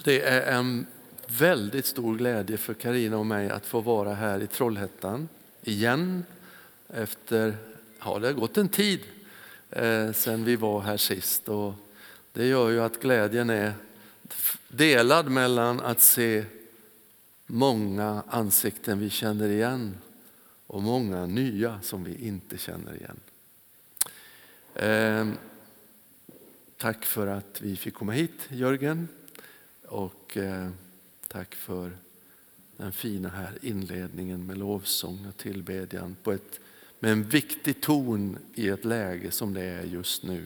Det är en väldigt stor glädje för Karina och mig att få vara här i Trollhättan igen. Efter, ja det har gått en tid eh, sedan vi var här sist och det gör ju att glädjen är delad mellan att se många ansikten vi känner igen och många nya som vi inte känner igen. Eh, tack för att vi fick komma hit Jörgen och eh, tack för den fina här inledningen med lovsång och tillbedjan på ett, med en viktig ton i ett läge som det är just nu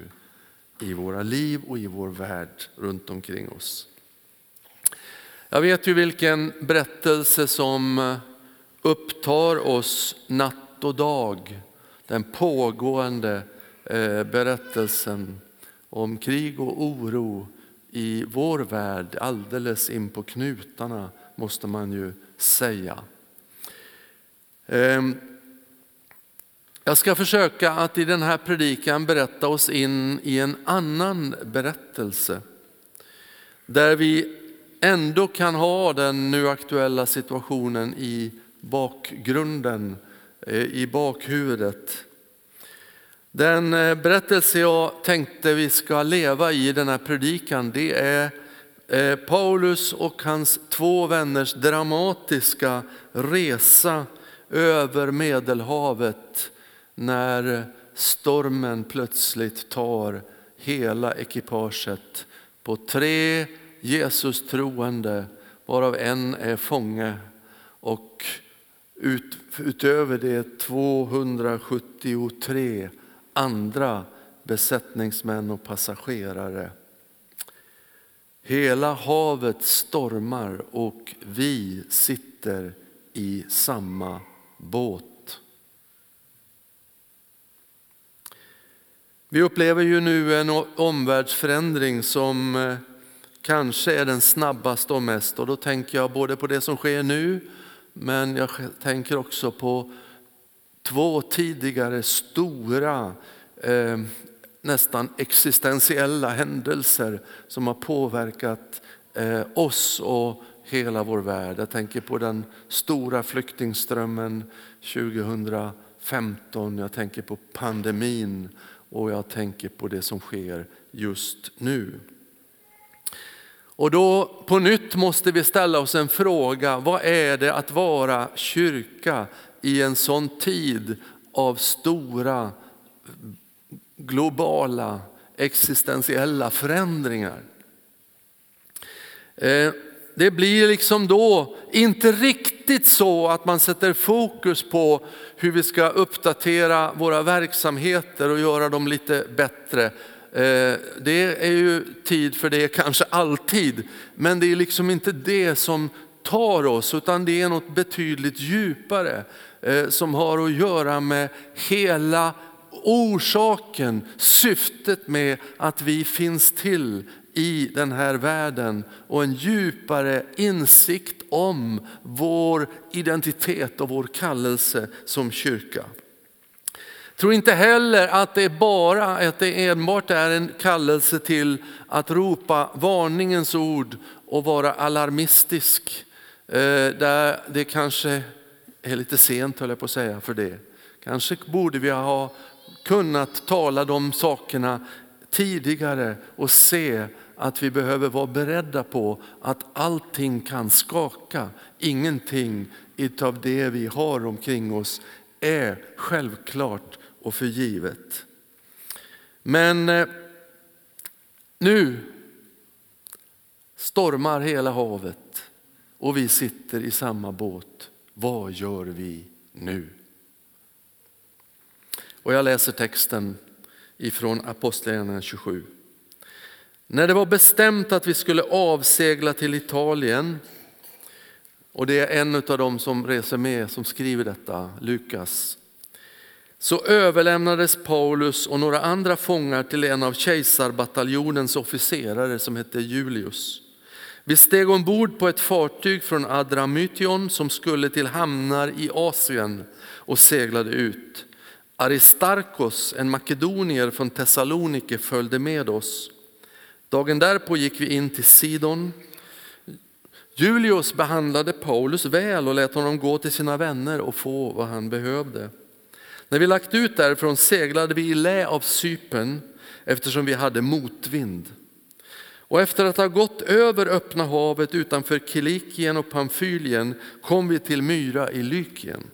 i våra liv och i vår värld runt omkring oss. Jag vet ju vilken berättelse som eh, upptar oss natt och dag. Den pågående eh, berättelsen om krig och oro i vår värld alldeles in på knutarna måste man ju säga. Ehm, jag ska försöka att i den här predikan berätta oss in i en annan berättelse. Där vi ändå kan ha den nu aktuella situationen i bakgrunden, eh, i bakhuvudet. Den eh, berättelse jag tänkte vi ska leva i den här predikan det är eh, Paulus och hans två vänners dramatiska resa över Medelhavet när stormen plötsligt tar hela ekipaget på tre Jesus troende varav en är fånge och ut, utöver det 273 andra besättningsmän och passagerare. Hela havet stormar och vi sitter i samma båt. Vi upplever ju nu en omvärldsförändring som eh, kanske är den snabbaste och mest och då tänker jag både på det som sker nu men jag tänker också på två tidigare stora, eh, nästan existentiella händelser som har påverkat eh, oss och hela vår värld. Jag tänker på den stora flyktingströmmen 2015, jag tänker på pandemin och jag tänker på det som sker just nu. Och då på nytt måste vi ställa oss en fråga, vad är det att vara kyrka i en sån tid av stora globala existentiella förändringar? Eh, det blir liksom då inte riktigt så att man sätter fokus på hur vi ska uppdatera våra verksamheter och göra dem lite bättre eh, det är ju tid för det kanske alltid, men det är liksom inte det som tar oss utan det är något betydligt djupare Eh, som har att göra med hela orsaken, syftet med att vi finns till i den här världen och en djupare insikt om vår identitet och vår kallelse som kyrka. Tror inte heller att det bara att det enbart är en kallelse till att ropa varningens ord och vara alarmistisk. Eh, där det kanske är lite sent höll jag på att säga för det. Kanske borde vi ha kunnat tala de sakerna tidigare och se att vi behöver vara beredda på att allting kan skaka. Ingenting av det vi har omkring oss är självklart och för givet. Men eh, nu stormar hela havet och vi sitter i samma båt. Vad gör vi nu? Och jag läser texten ifrån Apostlagärningarna 27. När det var bestämt att vi skulle avsegla till Italien och det är en av dem som reser med som skriver detta, Lukas så överlämnades Paulus och några andra fångar till en av kejsarbataljonens officerare som hette Julius. Vi steg ombord på ett fartyg från Adramytion som skulle till hamnar i Asien och seglade ut. Aristarkos, en makedonier från Thessalonike, följde med oss. Dagen därpå gick vi in till Sidon Julius behandlade Paulus väl och lät honom gå till sina vänner och få vad han behövde. När vi lagt ut därifrån seglade vi i lä av Sypen eftersom vi hade motvind. Och efter att ha gått över öppna havet utanför Kilikien och Pamfylien kom vi till Myra i Lykien.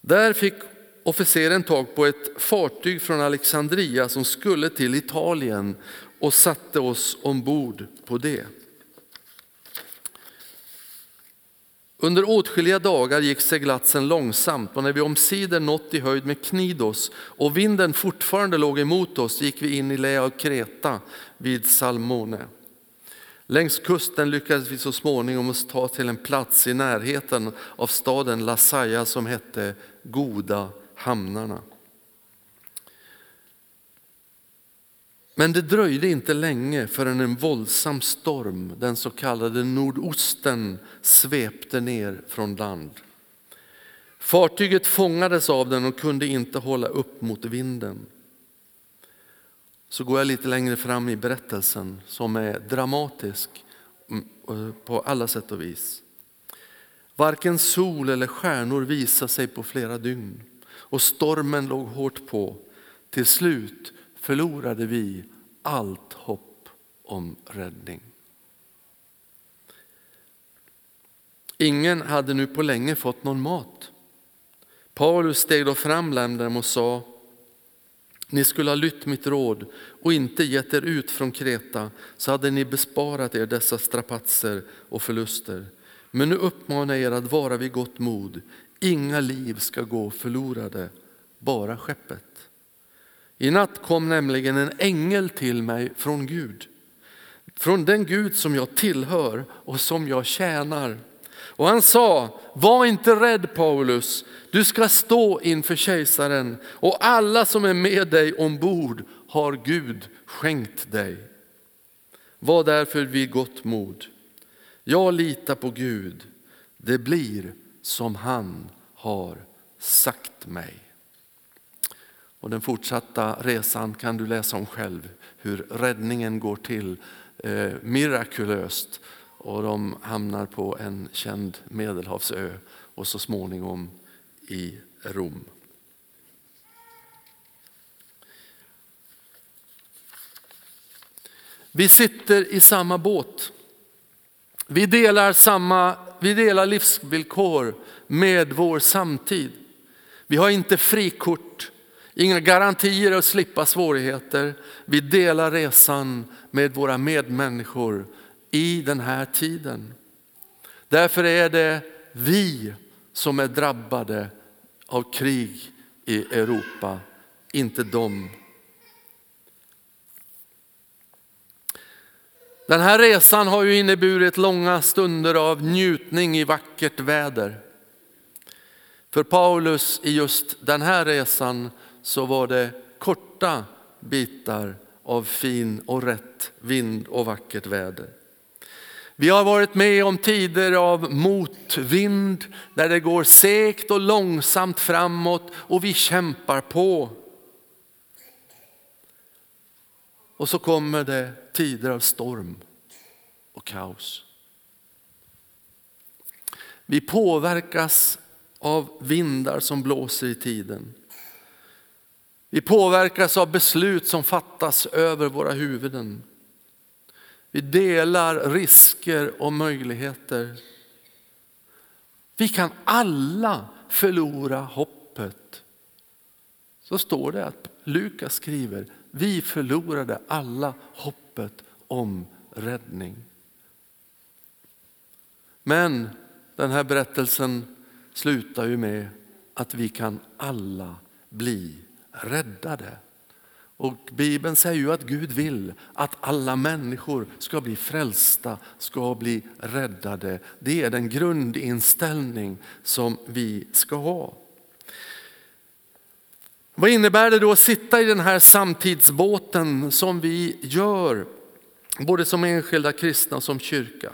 Där fick officeren tag på ett fartyg från Alexandria som skulle till Italien och satte oss ombord på det. Under åtskilliga dagar gick seglatsen långsamt och när vi omsider nått i höjd med Knidos och vinden fortfarande låg emot oss gick vi in i Lea och Kreta vid Salmone. Längs kusten lyckades vi så småningom ta till en plats i närheten av staden Lasaya som hette Goda hamnarna. Men det dröjde inte länge förrän en våldsam storm, den så kallade nordosten, svepte ner från land. Fartyget fångades av den och kunde inte hålla upp mot vinden. Så går jag lite längre fram i berättelsen som är dramatisk mm, eh, på alla sätt och vis. Varken sol eller stjärnor visade sig på flera dygn och stormen låg hårt på. Till slut förlorade vi allt hopp om räddning. Ingen hade nu på länge fått någon mat. Paulus steg då fram bland dem och sa ni skulle ha lytt mitt råd och inte gett er ut från Kreta så hade ni besparat er dessa strapatser och förluster. Men nu uppmanar jag er att vara vid gott mod. Inga liv ska gå förlorade, bara skeppet. I natt kom nämligen en ängel till mig från Gud. Från den Gud som jag tillhör och som jag tjänar. Och han sa, var inte rädd Paulus, du ska stå inför kejsaren och alla som är med dig ombord har Gud skänkt dig. Var därför vid gott mod. Jag litar på Gud, det blir som han har sagt mig. Och den fortsatta resan kan du läsa om själv, hur räddningen går till eh, mirakulöst och de hamnar på en känd medelhavsö och så småningom i Rom. Vi sitter i samma båt. Vi delar, samma, vi delar livsvillkor med vår samtid. Vi har inte frikort Inga garantier att slippa svårigheter. Vi delar resan med våra medmänniskor i den här tiden. Därför är det vi som är drabbade av krig i Europa, inte de. Den här resan har ju inneburit långa stunder av njutning i vackert väder. För Paulus i just den här resan så var det korta bitar av fin och rätt vind och vackert väder. Vi har varit med om tider av motvind där det går segt och långsamt framåt och vi kämpar på. Och så kommer det tider av storm och kaos. Vi påverkas av vindar som blåser i tiden. Vi påverkas av beslut som fattas över våra huvuden. Vi delar risker och möjligheter. Vi kan alla förlora hoppet. Så står det att Lukas skriver, vi förlorade alla hoppet om räddning. Men den här berättelsen slutar ju med att vi kan alla bli räddade. Och Bibeln säger ju att Gud vill att alla människor ska bli frälsta, ska bli räddade. Det är den grundinställning som vi ska ha. Vad innebär det då att sitta i den här samtidsbåten som vi gör, både som enskilda kristna och som kyrka?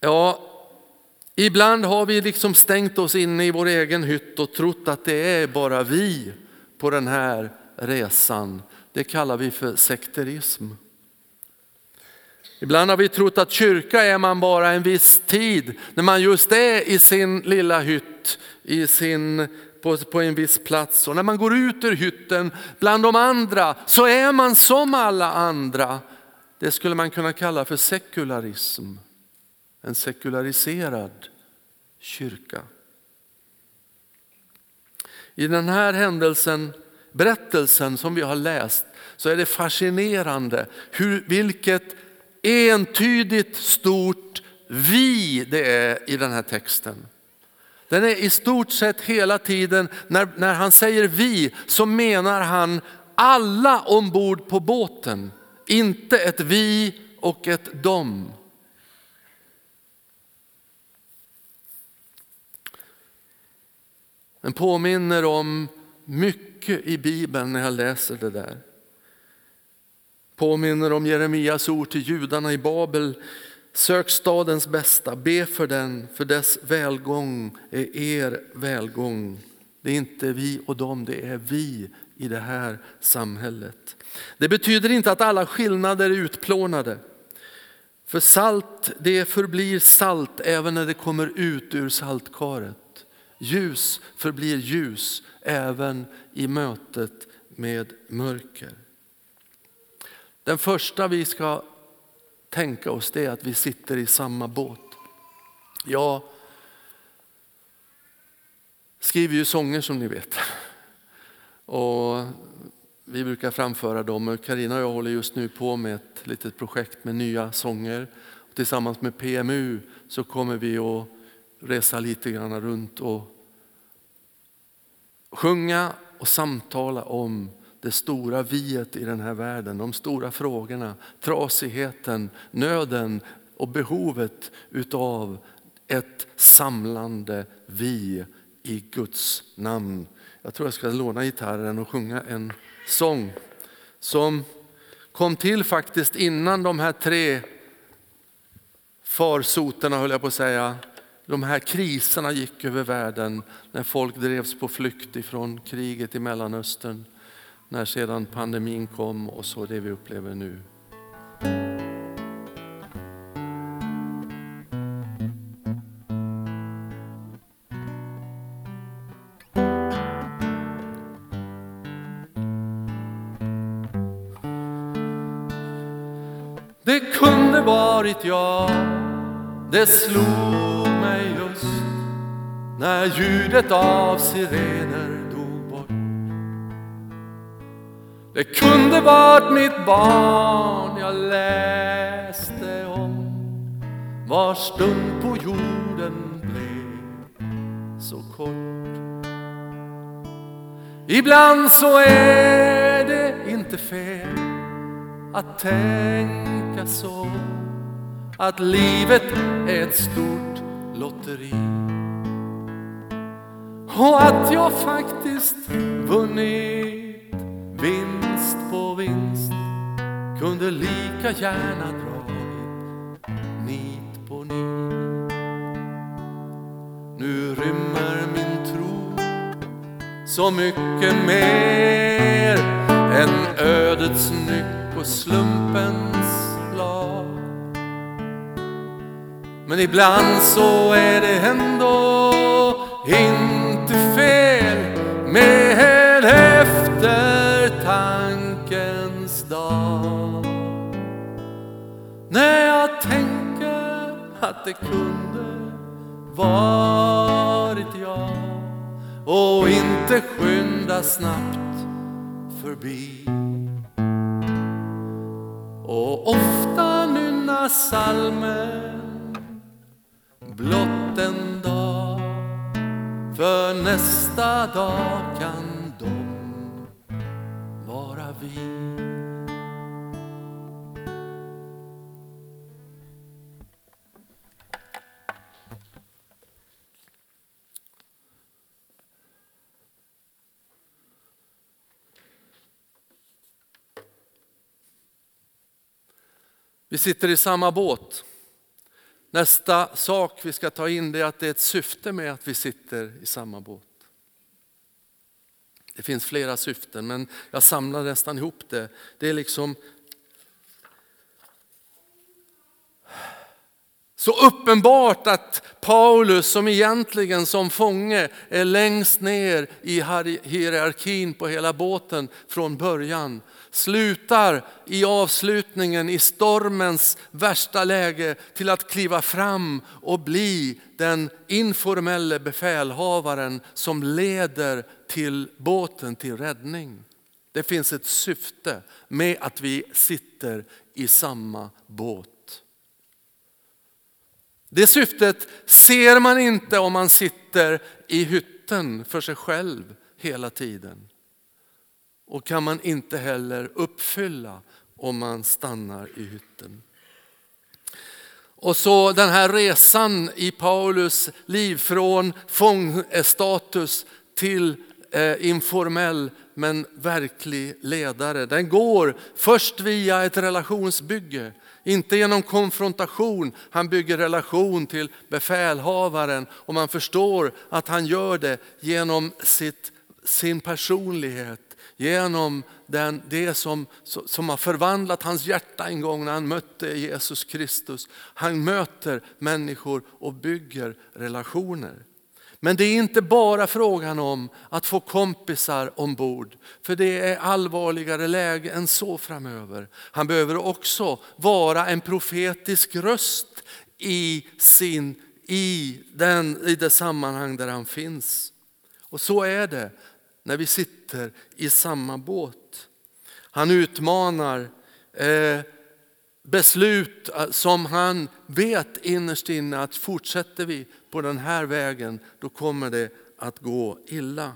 Ja, Ibland har vi liksom stängt oss inne i vår egen hytt och trott att det är bara vi på den här resan. Det kallar vi för sekterism. Ibland har vi trott att kyrka är man bara en viss tid, när man just är i sin lilla hytt, i sin, på, på en viss plats. Och när man går ut ur hytten bland de andra så är man som alla andra. Det skulle man kunna kalla för sekularism, en sekulariserad kyrka. I den här händelsen, berättelsen som vi har läst så är det fascinerande hur, vilket entydigt stort vi det är i den här texten. Den är i stort sett hela tiden, när, när han säger vi så menar han alla ombord på båten. Inte ett vi och ett dom. Den påminner om mycket i Bibeln när jag läser det där. Påminner om Jeremias ord till judarna i Babel. Sök stadens bästa, be för den, för dess välgång är er välgång. Det är inte vi och dem, det är vi i det här samhället. Det betyder inte att alla skillnader är utplånade. För salt, det förblir salt även när det kommer ut ur saltkaret. Ljus förblir ljus även i mötet med mörker. Den första vi ska tänka oss det är att vi sitter i samma båt. Jag skriver ju sånger som ni vet. Och vi brukar framföra dem. Karina och jag håller just nu på med ett litet projekt med nya sånger. Tillsammans med PMU så kommer vi att resa lite grann runt och sjunga och samtala om det stora viet i den här världen, de stora frågorna, trasigheten, nöden och behovet utav ett samlande vi i Guds namn. Jag tror jag ska låna gitarren och sjunga en sång som kom till faktiskt innan de här tre farsoterna höll jag på att säga, de här kriserna gick över världen när folk drevs på flykt ifrån kriget i Mellanöstern. När sedan pandemin kom och så det vi upplever nu. Det kunde varit jag, det slog när ljudet av sirener dog bort. Det kunde varit mitt barn jag läste om var stund på jorden blev så kort. Ibland så är det inte fel att tänka så att livet är ett stort lotteri och att jag faktiskt vunnit vinst på vinst kunde lika gärna dragit nit på nit. Nu rymmer min tro så mycket mer än ödets nyck och slumpens lag. Men ibland så är det ändå inte fel med eftertankens dag. När jag tänker att det kunde varit jag och inte skynda snabbt förbi. Och ofta nynna salmen blott en för nästa dag kan de vara vi. Vi sitter i samma båt. Nästa sak vi ska ta in är att det är ett syfte med att vi sitter i samma båt. Det finns flera syften men jag samlar nästan ihop det. Det är liksom Så uppenbart att Paulus som egentligen som fånge är längst ner i hierarkin på hela båten från början slutar i avslutningen i stormens värsta läge till att kliva fram och bli den informelle befälhavaren som leder till båten till räddning. Det finns ett syfte med att vi sitter i samma båt. Det syftet ser man inte om man sitter i hytten för sig själv hela tiden. Och kan man inte heller uppfylla om man stannar i hytten. Och så den här resan i Paulus liv från fångstatus till eh, informell men verklig ledare. Den går först via ett relationsbygge, inte genom konfrontation. Han bygger relation till befälhavaren och man förstår att han gör det genom sitt, sin personlighet, genom den, det som, som har förvandlat hans hjärta en gång när han mötte Jesus Kristus. Han möter människor och bygger relationer. Men det är inte bara frågan om att få kompisar ombord, för det är allvarligare läge än så framöver. Han behöver också vara en profetisk röst i, sin, i, den, i det sammanhang där han finns. Och så är det när vi sitter i samma båt. Han utmanar eh, beslut eh, som han vet innerst inne att fortsätter vi på den här vägen då kommer det att gå illa.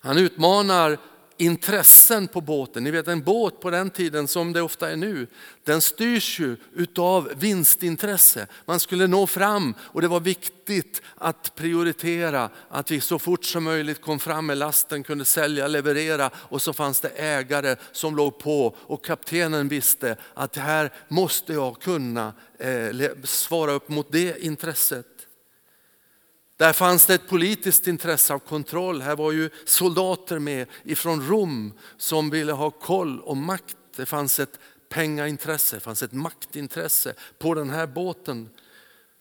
Han utmanar intressen på båten. Ni vet en båt på den tiden som det ofta är nu, den styrs ju utav vinstintresse. Man skulle nå fram och det var viktigt att prioritera att vi så fort som möjligt kom fram med lasten, kunde sälja, leverera och så fanns det ägare som låg på och kaptenen visste att här måste jag kunna eh, svara upp mot det intresset. Där fanns det ett politiskt intresse av kontroll. Här var ju soldater med ifrån Rom som ville ha koll och makt. Det fanns ett pengaintresse, det fanns ett maktintresse på den här båten.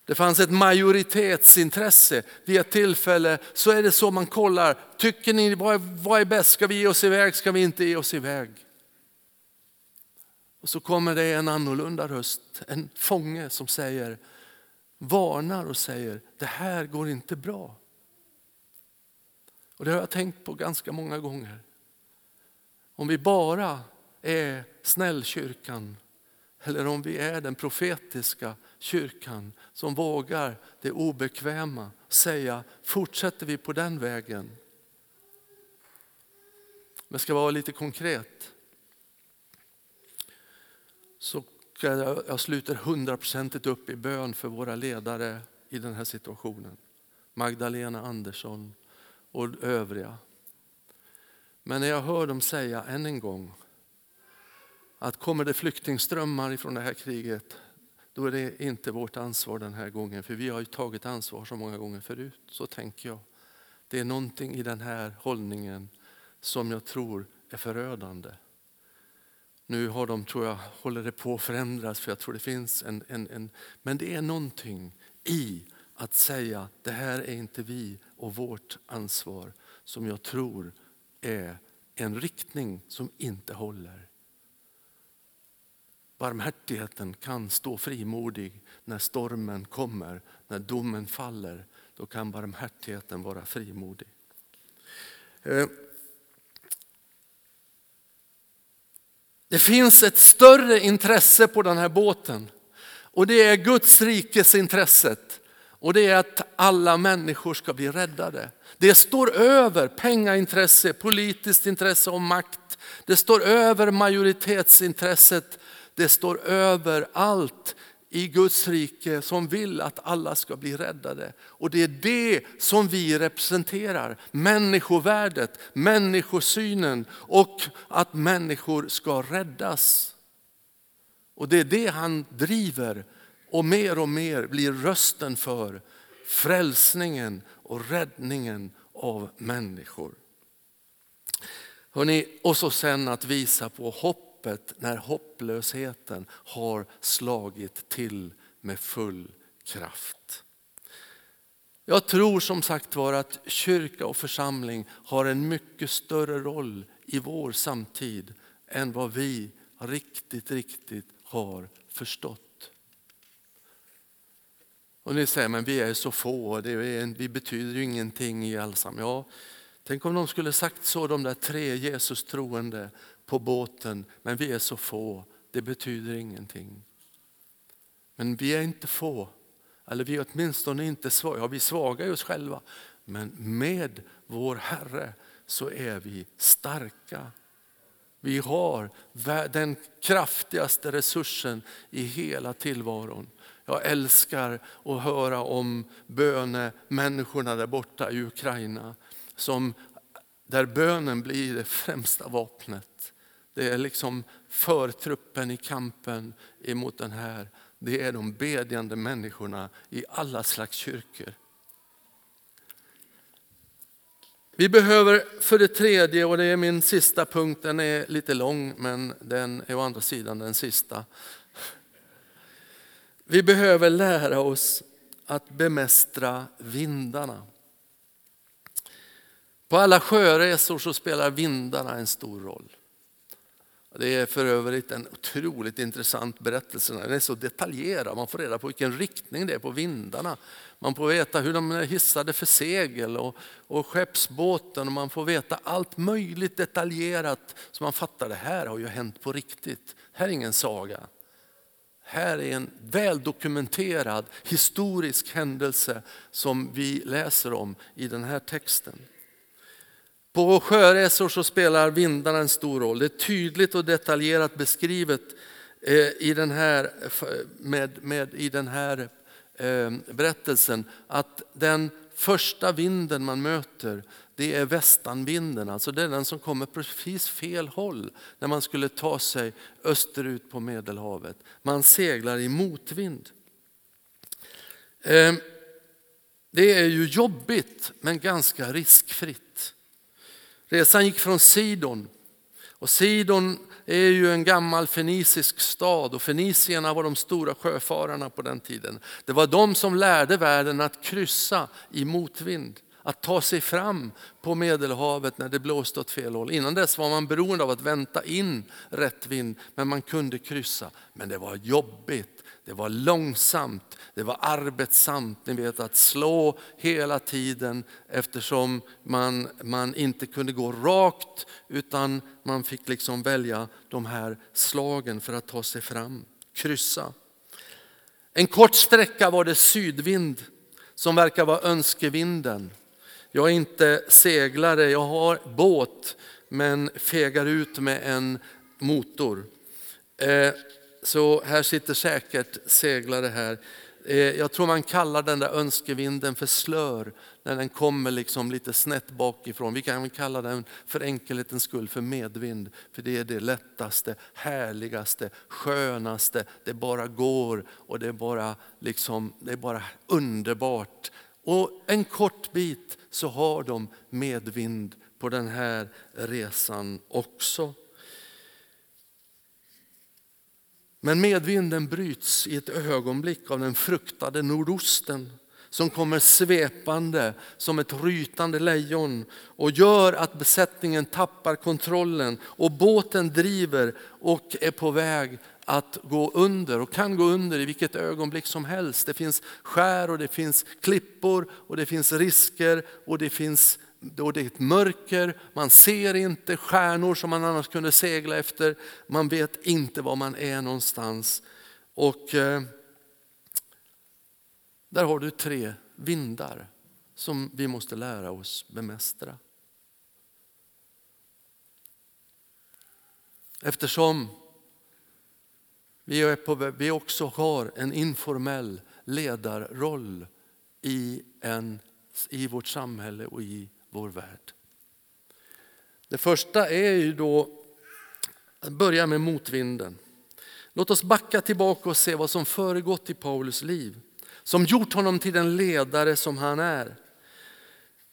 Det fanns ett majoritetsintresse. Vid ett tillfälle så är det så man kollar. Tycker ni vad är, vad är bäst? Ska vi ge oss iväg? Ska vi inte ge oss iväg? Och så kommer det en annorlunda röst, en fånge som säger varnar och säger det här går inte bra. Och Det har jag tänkt på ganska många gånger. Om vi bara är snällkyrkan eller om vi är den profetiska kyrkan som vågar det obekväma säga fortsätter vi på den vägen. Men ska vara lite konkret så jag, jag sluter hundraprocentigt upp i bön för våra ledare i den här situationen. Magdalena Andersson och övriga. Men när jag hör dem säga än en gång att kommer det flyktingströmmar ifrån det här kriget, då är det inte vårt ansvar den här gången. För vi har ju tagit ansvar så många gånger förut. Så tänker jag. Det är någonting i den här hållningen som jag tror är förödande. Nu har de, tror jag, håller det på att förändras för jag tror det finns en, en, en men det är någonting i att säga det här är inte vi och vårt ansvar som jag tror är en riktning som inte håller. Barmhärtigheten kan stå frimodig när stormen kommer, när domen faller. Då kan barmhärtigheten vara frimodig. Eh, Det finns ett större intresse på den här båten och det är Guds rikes intresset. Och det är att alla människor ska bli räddade. Det står över pengaintresse, politiskt intresse och makt. Det står över majoritetsintresset. Det står över allt i Guds rike som vill att alla ska bli räddade. Och det är det som vi representerar. Människovärdet, människosynen och att människor ska räddas. Och det är det han driver och mer och mer blir rösten för frälsningen och räddningen av människor. Hörrni, och så sen att visa på hopp hoppet när hopplösheten har slagit till med full kraft. Jag tror som sagt var att kyrka och församling har en mycket större roll i vår samtid än vad vi riktigt, riktigt har förstått. Och ni säger, men vi är så få, det är, vi betyder ju ingenting i allsam. Ja, tänk om de skulle sagt så, de där tre Jesus troende på båten, men vi är så få, det betyder ingenting. Men vi är inte få, eller vi är åtminstone inte svaga, ja vi är svaga i oss själva, men med vår Herre så är vi starka. Vi har den kraftigaste resursen i hela tillvaron. Jag älskar att höra om bönemänniskorna där borta i Ukraina. Som, där bönen blir det främsta vapnet. Det är liksom förtruppen i kampen emot den här. Det är de bedjande människorna i alla slags kyrkor. Vi behöver för det tredje, och det är min sista punkt, den är lite lång men den är å andra sidan den sista. Vi behöver lära oss att bemästra vindarna. På alla sjöresor så spelar vindarna en stor roll. Det är för övrigt en otroligt intressant berättelse. Den är så detaljerad. Man får reda på vilken riktning det är på vindarna. Man får veta hur de är hissade för segel och, och skeppsbåten. Och man får veta allt möjligt detaljerat så man fattar det här har ju hänt på riktigt. Här är ingen saga. Här är en väldokumenterad historisk händelse som vi läser om i den här texten. På sjöresor så spelar vindarna en stor roll. Det är tydligt och detaljerat beskrivet eh, i den här, med, med, i den här eh, berättelsen att den första vinden man möter det är västanvinden, alltså det är den som kommer precis fel håll när man skulle ta sig österut på Medelhavet. Man seglar i motvind. Eh, det är ju jobbigt men ganska riskfritt. Resan gick från Sidon. Och Sidon är ju en gammal fenicisk stad och fenicierna var de stora sjöfararna på den tiden. Det var de som lärde världen att kryssa i motvind. Att ta sig fram på Medelhavet när det blåste åt fel håll. Innan dess var man beroende av att vänta in rätt vind, men man kunde kryssa. Men det var jobbigt, det var långsamt, det var arbetsamt. Ni vet att slå hela tiden eftersom man, man inte kunde gå rakt utan man fick liksom välja de här slagen för att ta sig fram, kryssa. En kort sträcka var det sydvind som verkar vara önskevinden. Jag är inte seglare, jag har båt men fegar ut med en motor. Eh, så här sitter säkert seglare här. Eh, jag tror man kallar den där önskevinden för slör när den kommer liksom lite snett bakifrån. Vi kan kalla den för enkelhetens skull för medvind. För det är det lättaste, härligaste, skönaste. Det bara går och det är bara, liksom, det är bara underbart. Och en kort bit så har de medvind på den här resan också. Men medvinden bryts i ett ögonblick av den fruktade nordosten som kommer svepande som ett rytande lejon och gör att besättningen tappar kontrollen och båten driver och är på väg att gå under och kan gå under i vilket ögonblick som helst. Det finns skär och det finns klippor och det finns risker och det finns och det är ett mörker, man ser inte stjärnor som man annars kunde segla efter. Man vet inte var man är någonstans. Och eh, där har du tre vindar som vi måste lära oss bemästra. Eftersom vi, är på, vi också har en informell ledarroll i, en, i vårt samhälle och i vår värld. Det första är ju då att börja med motvinden. Låt oss backa tillbaka och se vad som föregått i Paulus liv. Som gjort honom till den ledare som han är.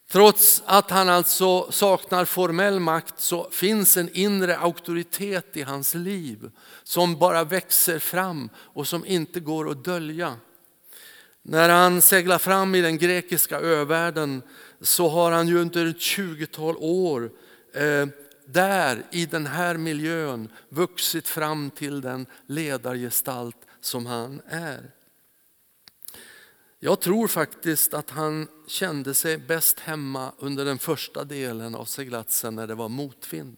Trots att han alltså saknar formell makt så finns en inre auktoritet i hans liv som bara växer fram och som inte går att dölja. När han seglar fram i den grekiska övärlden så har han ju under ett tjugotal år eh, där i den här miljön vuxit fram till den ledargestalt som han är. Jag tror faktiskt att han kände sig bäst hemma under den första delen av seglatsen när det var motvind.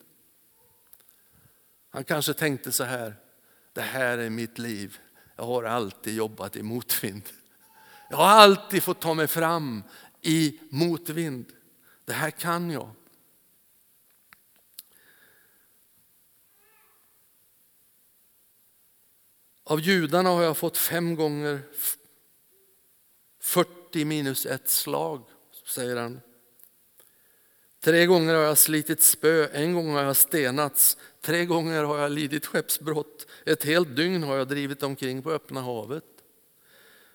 Han kanske tänkte så här, det här är mitt liv. Jag har alltid jobbat i motvind. Jag har alltid fått ta mig fram i motvind. Det här kan jag. Av judarna har jag fått fem gånger 40 minus ett slag, säger han. Tre gånger har jag slitit spö, en gång har jag stenats, tre gånger har jag lidit skeppsbrott, ett helt dygn har jag drivit omkring på öppna havet.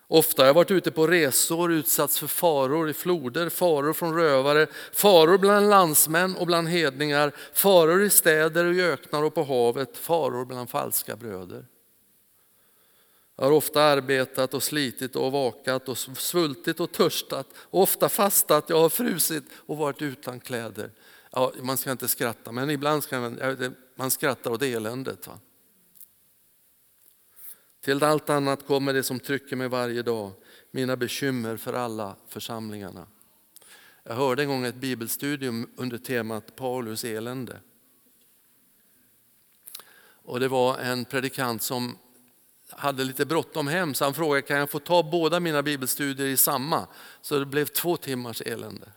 Ofta har jag varit ute på resor, utsatts för faror i floder, faror från rövare, faror bland landsmän och bland hedningar, faror i städer och i öknar och på havet, faror bland falska bröder. Jag har ofta arbetat och slitit och vakat och svultit och törstat och ofta fastat. Jag har frusit och varit utan kläder. Ja, man ska inte skratta, men ibland ska man, man skrattar åt eländet. Va? Till allt annat kommer det som trycker mig varje dag, mina bekymmer för alla församlingarna. Jag hörde en gång ett bibelstudium under temat Paulus elände. Och det var en predikant som hade lite bråttom hem så han frågade kan jag få ta båda mina bibelstudier i samma. Så det blev två timmars elände.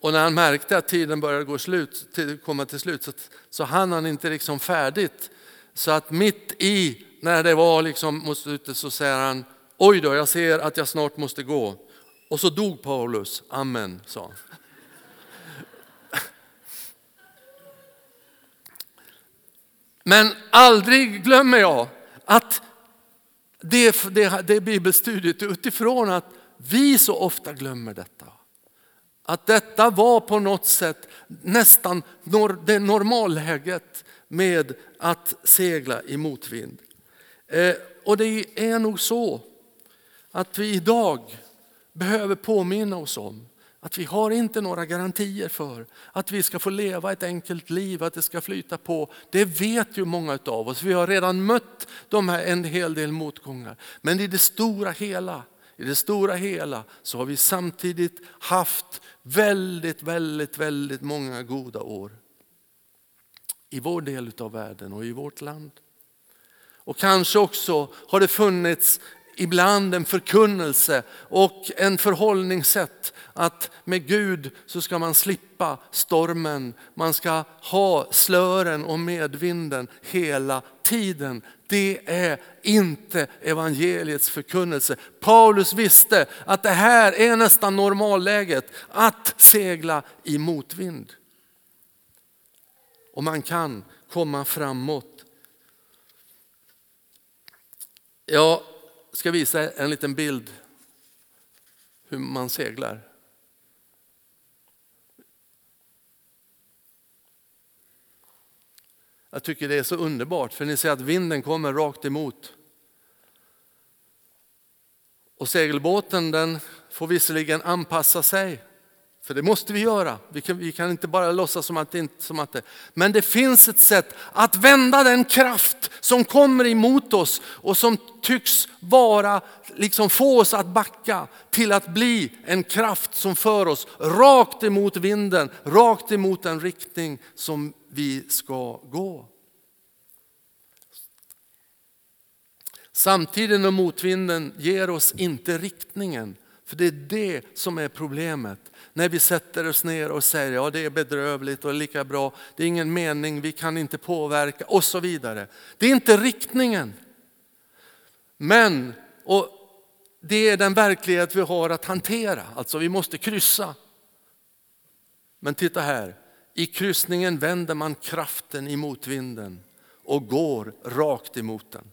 Och när han märkte att tiden började gå slut, komma till slut så, så hann han inte liksom färdigt. Så att mitt i när det var liksom mot slutet så säger han oj då jag ser att jag snart måste gå. Och så dog Paulus, amen sa han. Men aldrig glömmer jag att det, det, det bibelstudiet utifrån att vi så ofta glömmer detta. Att detta var på något sätt nästan det normalläget med att segla i motvind. Eh, och det är nog så att vi idag behöver påminna oss om att vi har inte några garantier för att vi ska få leva ett enkelt liv, att det ska flyta på. Det vet ju många av oss. Vi har redan mött de här en hel del motgångar. Men i det stora hela, i det stora hela så har vi samtidigt haft väldigt, väldigt, väldigt många goda år. I vår del av världen och i vårt land. Och kanske också har det funnits ibland en förkunnelse och en förhållningssätt att med Gud så ska man slippa stormen, man ska ha slören och medvinden hela tiden. Det är inte evangeliets förkunnelse. Paulus visste att det här är nästan normalläget, att segla i motvind. Och man kan komma framåt. Jag ska visa en liten bild hur man seglar. Jag tycker det är så underbart för ni ser att vinden kommer rakt emot. Och segelbåten den får visserligen anpassa sig för det måste vi göra. Vi kan, vi kan inte bara låtsas som att, det inte, som att det... Men det finns ett sätt att vända den kraft som kommer emot oss och som tycks vara, liksom få oss att backa till att bli en kraft som för oss rakt emot vinden, rakt emot den riktning som vi ska gå. Samtidigt när motvinden ger oss inte riktningen, för det är det som är problemet. När vi sätter oss ner och säger ja det är bedrövligt och lika bra, det är ingen mening, vi kan inte påverka och så vidare. Det är inte riktningen. Men, och det är den verklighet vi har att hantera, alltså vi måste kryssa. Men titta här, i kryssningen vänder man kraften i motvinden och går rakt emot den.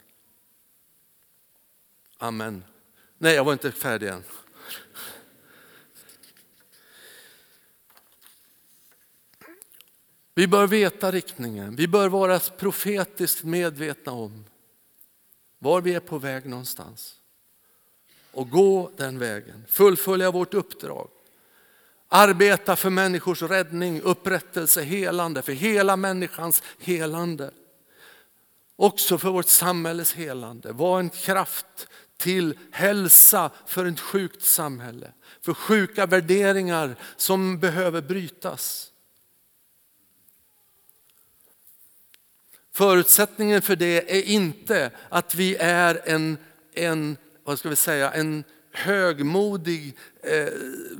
Amen. Nej, jag var inte färdig än. Vi bör veta riktningen. Vi bör vara profetiskt medvetna om var vi är på väg någonstans. Och gå den vägen, fullfölja vårt uppdrag. Arbeta för människors räddning, upprättelse, helande, för hela människans helande. Också för vårt samhälles helande. Var en kraft till hälsa för ett sjukt samhälle. För sjuka värderingar som behöver brytas. Förutsättningen för det är inte att vi är en, en, vad ska vi säga, en högmodig eh,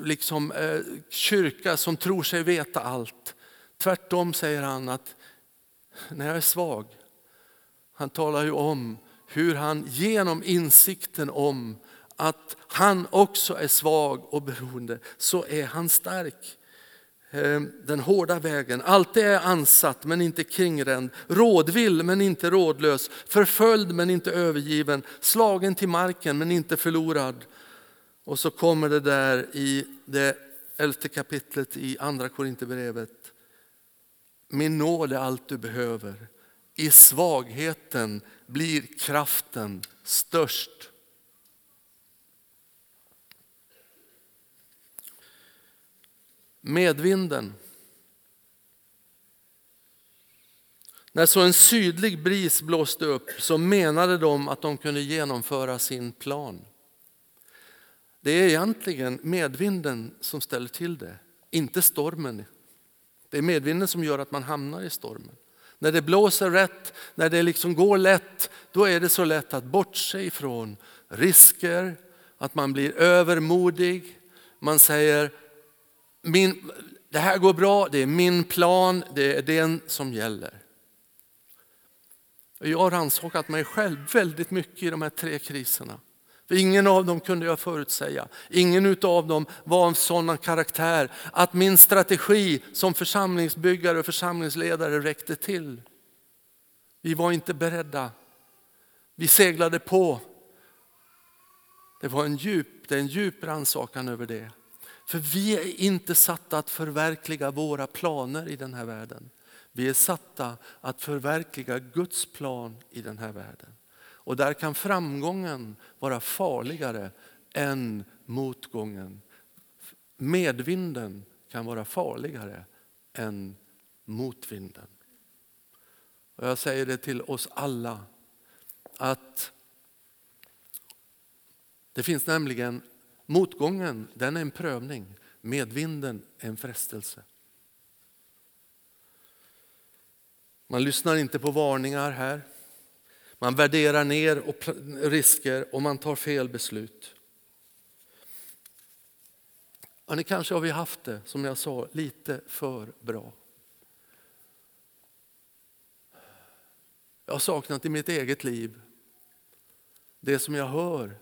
liksom, eh, kyrka som tror sig veta allt. Tvärtom säger han att när jag är svag, han talar ju om hur han genom insikten om att han också är svag och beroende, så är han stark. Ehm, den hårda vägen, alltid är ansatt men inte kringränd, rådvill men inte rådlös, förföljd men inte övergiven, slagen till marken men inte förlorad. Och så kommer det där i det elfte kapitlet i andra Korinthierbrevet. Min nåd är allt du behöver. I svagheten blir kraften störst. Medvinden. När så en sydlig bris blåste upp så menade de att de kunde genomföra sin plan. Det är egentligen medvinden som ställer till det, inte stormen. Det är medvinden som gör att man hamnar i stormen. När det blåser rätt, när det liksom går lätt, då är det så lätt att bortse ifrån risker, att man blir övermodig. Man säger, min, det här går bra, det är min plan, det är den som gäller. Jag har rannsakat mig själv väldigt mycket i de här tre kriserna. För ingen av dem kunde jag förutsäga. Ingen av dem var av sådan karaktär att min strategi som församlingsbyggare och församlingsledare räckte till. Vi var inte beredda. Vi seglade på. Det var en djup, det är en djup rannsakan över det. För vi är inte satta att förverkliga våra planer i den här världen. Vi är satta att förverkliga Guds plan i den här världen. Och där kan framgången vara farligare än motgången. Medvinden kan vara farligare än motvinden. Och jag säger det till oss alla att det finns nämligen motgången, den är en prövning. Medvinden är en frestelse. Man lyssnar inte på varningar här. Man värderar ner och risker och man tar fel beslut. Ni kanske har vi haft det, som jag sa, lite för bra. Jag har saknat i mitt eget liv det som jag hör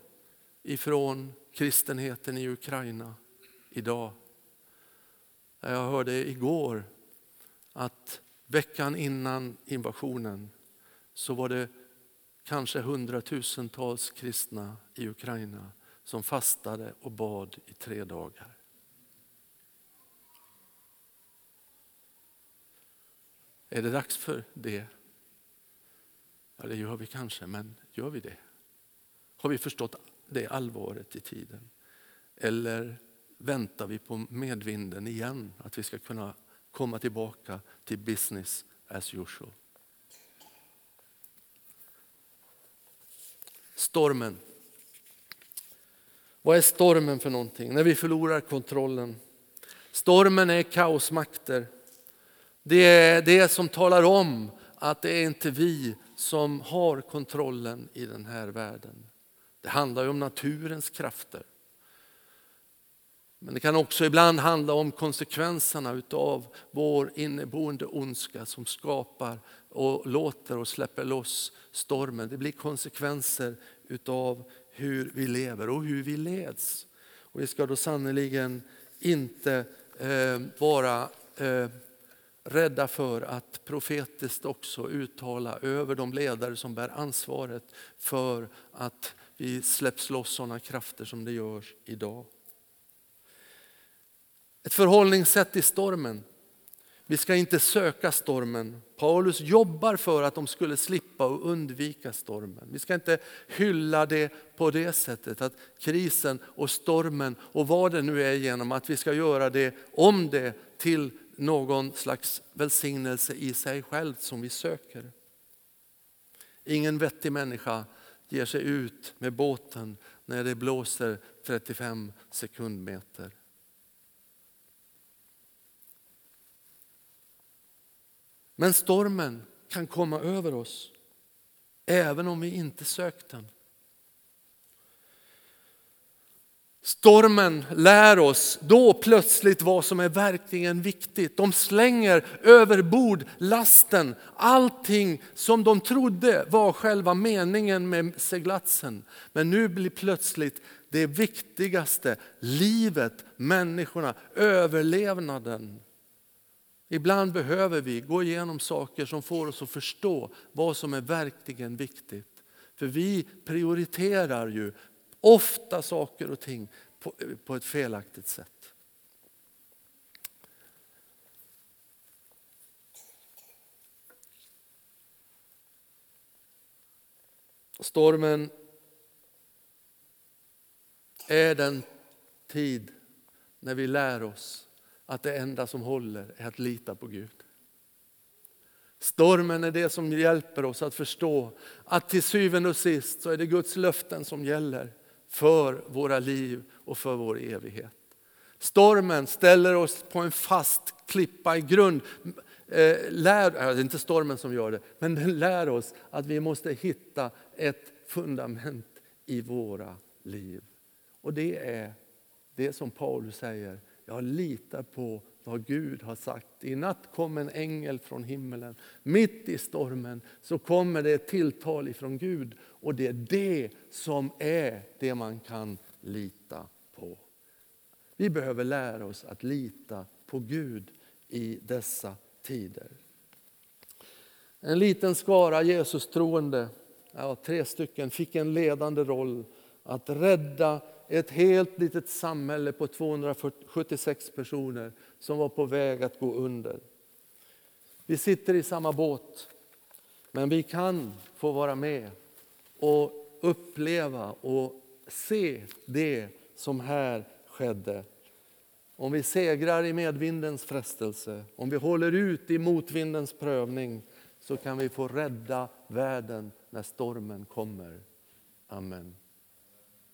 ifrån kristenheten i Ukraina idag. Jag hörde igår att veckan innan invasionen så var det kanske hundratusentals kristna i Ukraina som fastade och bad i tre dagar. Är det dags för det? Ja, det gör vi kanske, men gör vi det? Har vi förstått det allvaret i tiden? Eller väntar vi på medvinden igen, att vi ska kunna komma tillbaka till business as usual? Stormen. Vad är stormen för någonting? När vi förlorar kontrollen. Stormen är kaosmakter. Det är det som talar om att det är inte vi som har kontrollen i den här världen. Det handlar ju om naturens krafter. Men det kan också ibland handla om konsekvenserna av vår inneboende ondska som skapar och låter och släpper loss stormen. Det blir konsekvenser utav hur vi lever och hur vi leds. Och vi ska då sannerligen inte eh, vara eh, rädda för att profetiskt också uttala över de ledare som bär ansvaret för att vi släpps loss sådana krafter som det görs idag. Ett förhållningssätt i stormen. Vi ska inte söka stormen. Paulus jobbar för att de skulle slippa och undvika stormen. Vi ska inte hylla det på det sättet, att krisen och stormen och vad det nu är genom att vi ska göra det om det till någon slags välsignelse i sig själv som vi söker. Ingen vettig människa ger sig ut med båten när det blåser 35 sekundmeter. Men stormen kan komma över oss även om vi inte sökt den. Stormen lär oss då plötsligt vad som är verkligen viktigt. De slänger över bord lasten, allting som de trodde var själva meningen med seglatsen. Men nu blir plötsligt det viktigaste livet, människorna, överlevnaden. Ibland behöver vi gå igenom saker som får oss att förstå vad som är verkligen viktigt. För vi prioriterar ju ofta saker och ting på, på ett felaktigt sätt. Stormen är den tid när vi lär oss att det enda som håller är att lita på Gud. Stormen är det som hjälper oss att förstå att till syvende och sist så är det Guds löften som gäller för våra liv och för vår evighet. Stormen ställer oss på en fast klippa i grund. Eh, lär, eh, det är inte stormen som gör det, men den lär oss att vi måste hitta ett fundament i våra liv. Och det är det som Paulus säger, jag litar på vad Gud har sagt. I natt kom en ängel från himmelen. Mitt i stormen så kommer det ett tilltal ifrån Gud. Och det är det som är det man kan lita på. Vi behöver lära oss att lita på Gud i dessa tider. En liten skara Jesus troende, ja, tre stycken, fick en ledande roll att rädda ett helt litet samhälle på 276 personer som var på väg att gå under. Vi sitter i samma båt, men vi kan få vara med och uppleva och se det som här skedde. Om vi segrar i medvindens frestelse, om vi håller ut i motvindens prövning så kan vi få rädda världen när stormen kommer. Amen.